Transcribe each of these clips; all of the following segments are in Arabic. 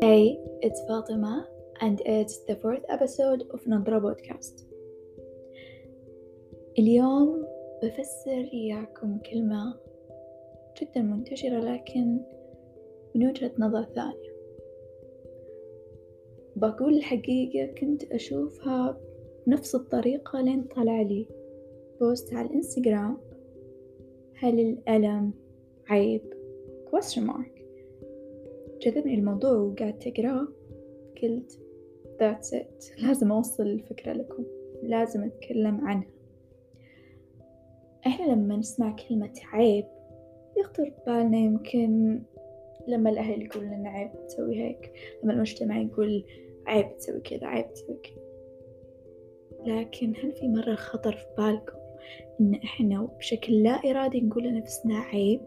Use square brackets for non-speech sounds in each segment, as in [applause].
Hey, it's Fatima and it's the fourth episode of نظرة بودكاست اليوم بفسر إياكم كلمة جدا منتشرة لكن من وجهة نظر ثانية. بقول الحقيقة كنت أشوفها بنفس الطريقة لين طلع لي بوست على الإنستغرام. هل الألم عيب question mark. جذبني الموضوع وقعدت أقراه قلت that's it. [laughs] لازم أوصل الفكرة لكم. لازم أتكلم عنها. إحنا لما نسمع كلمة عيب يخطر ببالنا يمكن لما الأهل يقول لنا عيب تسوي هيك لما المجتمع يقول عيب تسوي كذا عيب تسوي كذا. لكن هل في مرة خطر في بالكم إن إحنا بشكل لا إرادي نقول لنفسنا عيب؟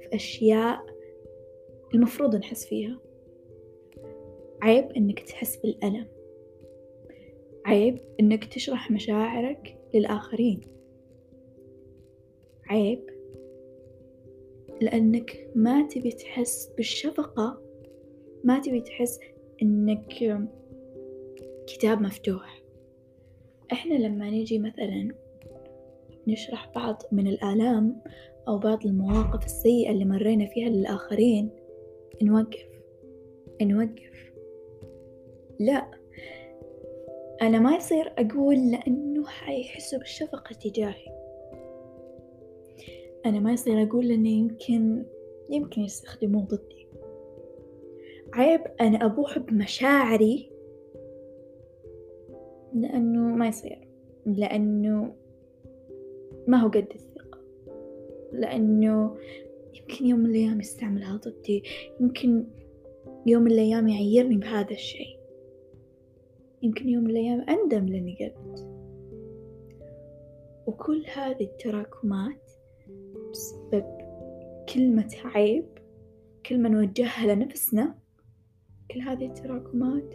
في أشياء المفروض نحس فيها. عيب إنك تحس بالألم. عيب إنك تشرح مشاعرك للآخرين. عيب لأنك ما تبي تحس بالشفقة. ما تبي تحس إنك كتاب مفتوح. إحنا لما نيجي مثلا نشرح بعض من الآلام أو بعض المواقف السيئة اللي مرينا فيها للآخرين. نوقف. نوقف. لا. أنا ما يصير أقول لأنه حيحسوا بالشفقة تجاهي. أنا ما يصير أقول لأنه يمكن يمكن يستخدموه ضدي. عيب أنا أبوح بمشاعري لأنه ما يصير. لأنه ما هو قد الثقة لأنه يمكن يوم من الأيام يستعملها ضدي يمكن يوم من الأيام يعيرني بهذا الشيء. يمكن يوم من الأيام أندم لأني قلت. وكل هذه التراكمات بسبب كلمة عيب كلمة نوجهها لنفسنا كل هذه التراكمات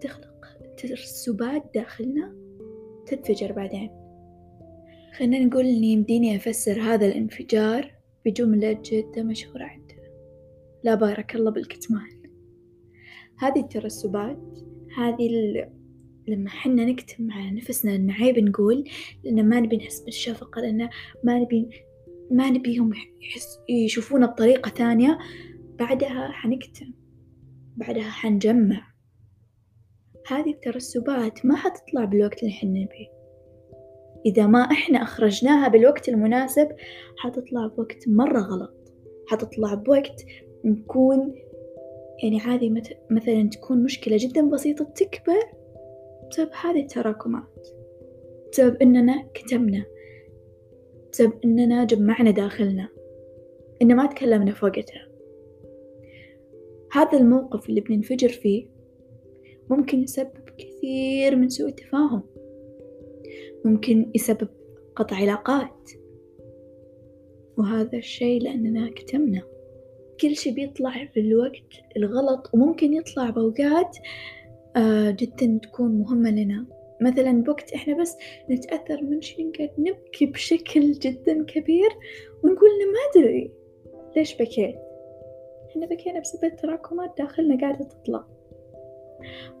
تخلق ترسبات داخلنا تنفجر بعدين. خلينا نقول إني يمديني أفسر هذا الانفجار بجملة جدا مشهورة عندنا. لا بارك الله بالكتمان هذه الترسبات هذه ال... لما حنا نكتم على نفسنا إن عيب نقول لأن ما نبي نحس بالشفقة لأن ما نبي ما نبيهم يحس يشوفونا بطريقة ثانية بعدها حنكتم بعدها حنجمع. هذه الترسبات ما حتطلع بالوقت اللي حنا نبيه. إذا ما إحنا أخرجناها بالوقت المناسب حتطلع بوقت مرة غلط. حتطلع بوقت نكون يعني عادي مثلا تكون مشكلة جدا بسيطة تكبر بسبب هذه التراكمات. بسبب إننا كتمنا بسبب إننا جمعنا داخلنا. إن ما تكلمنا في هذا الموقف اللي بننفجر فيه ممكن يسبب كثير من سوء التفاهم. ممكن يسبب قطع علاقات. وهذا الشيء لأننا كتمنا. كل شي بيطلع في الوقت الغلط وممكن يطلع بأوقات آه جدا تكون مهمة لنا. مثلا بوقت إحنا بس نتأثر من شي نقعد نبكي بشكل جدا كبير ونقول ما أدري ليش بكيت. إحنا بكينا بسبب تراكمات داخلنا قاعدة تطلع.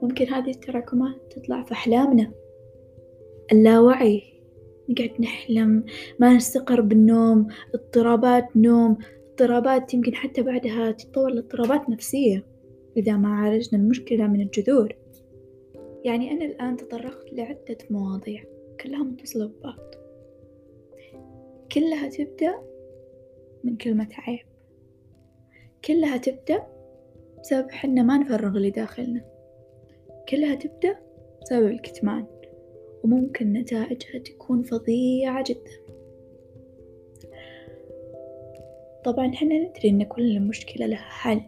ممكن هذه التراكمات تطلع في أحلامنا. اللاوعي. نقعد نحلم ما نستقر بالنوم اضطرابات نوم اضطرابات يمكن حتى بعدها تتطور لاضطرابات نفسية إذا ما عالجنا المشكلة من الجذور. يعني أنا الآن تطرقت لعدة مواضيع كلها متصلة ببعض كلها تبدأ من كلمة عيب. كلها تبدأ بسبب حنا ما نفرغ اللي داخلنا. كلها تبدأ بسبب الكتمان. وممكن نتائجها تكون فظيعة جدا. طبعا حنا ندري إن كل مشكلة لها حل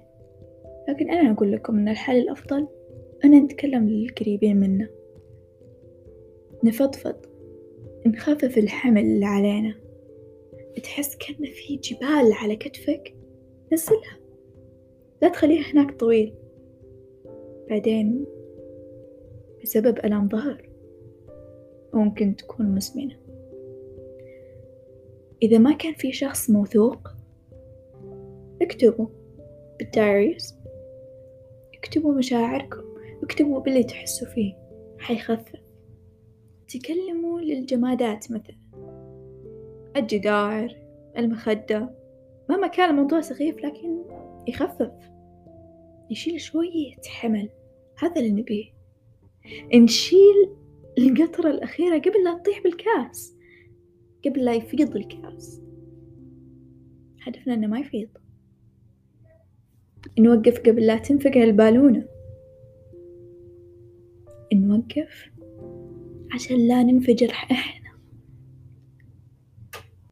لكن أنا أقول لكم إن الحل الأفضل أن نتكلم للقريبين منا. نفضفض نخفف الحمل اللي علينا. تحس كأن في جبال على كتفك نزلها لا تخليها هناك طويل. بعدين بسبب ألم ظهر. ممكن تكون مزمنة إذا ما كان في شخص موثوق اكتبوا بالدايريز اكتبوا مشاعركم اكتبوا باللي تحسوا فيه حيخفف. تكلموا للجمادات مثلا. الجدار المخدة. مهما كان الموضوع سخيف لكن يخفف. يشيل شوية حمل. هذا اللي نبيه. نشيل القطرة الأخيرة قبل لا تطيح بالكاس. قبل لا يفيض الكاس. هدفنا إنه ما يفيض. نوقف قبل لا تنفقع البالونة. نوقف عشان لا ننفجر إحنا.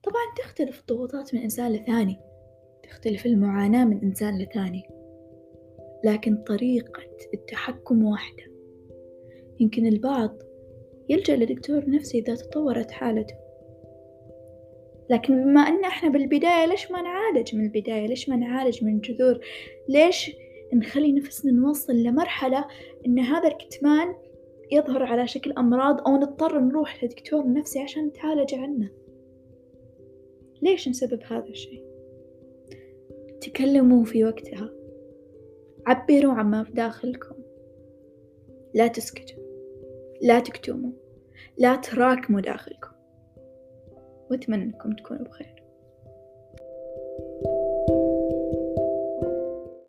طبعا تختلف الضغوطات من إنسان لثاني. تختلف المعاناة من إنسان لثاني. لكن طريقة التحكم واحدة. يمكن البعض يلجأ لدكتور نفسي إذا تطورت حالته. لكن بما أن إحنا بالبداية ليش ما نعالج من البداية؟ ليش ما نعالج من جذور ليش نخلي نفسنا نوصل لمرحلة إن هذا الكتمان يظهر على شكل أمراض أو نضطر نروح لدكتور نفسي عشان نتعالج عنه؟ ليش نسبب هذا الشيء؟ تكلموا في وقتها. عبروا عما في داخلكم. لا تسكتوا. لا تكتموا لا تراكموا داخلكم. وأتمنى أنكم تكونوا بخير.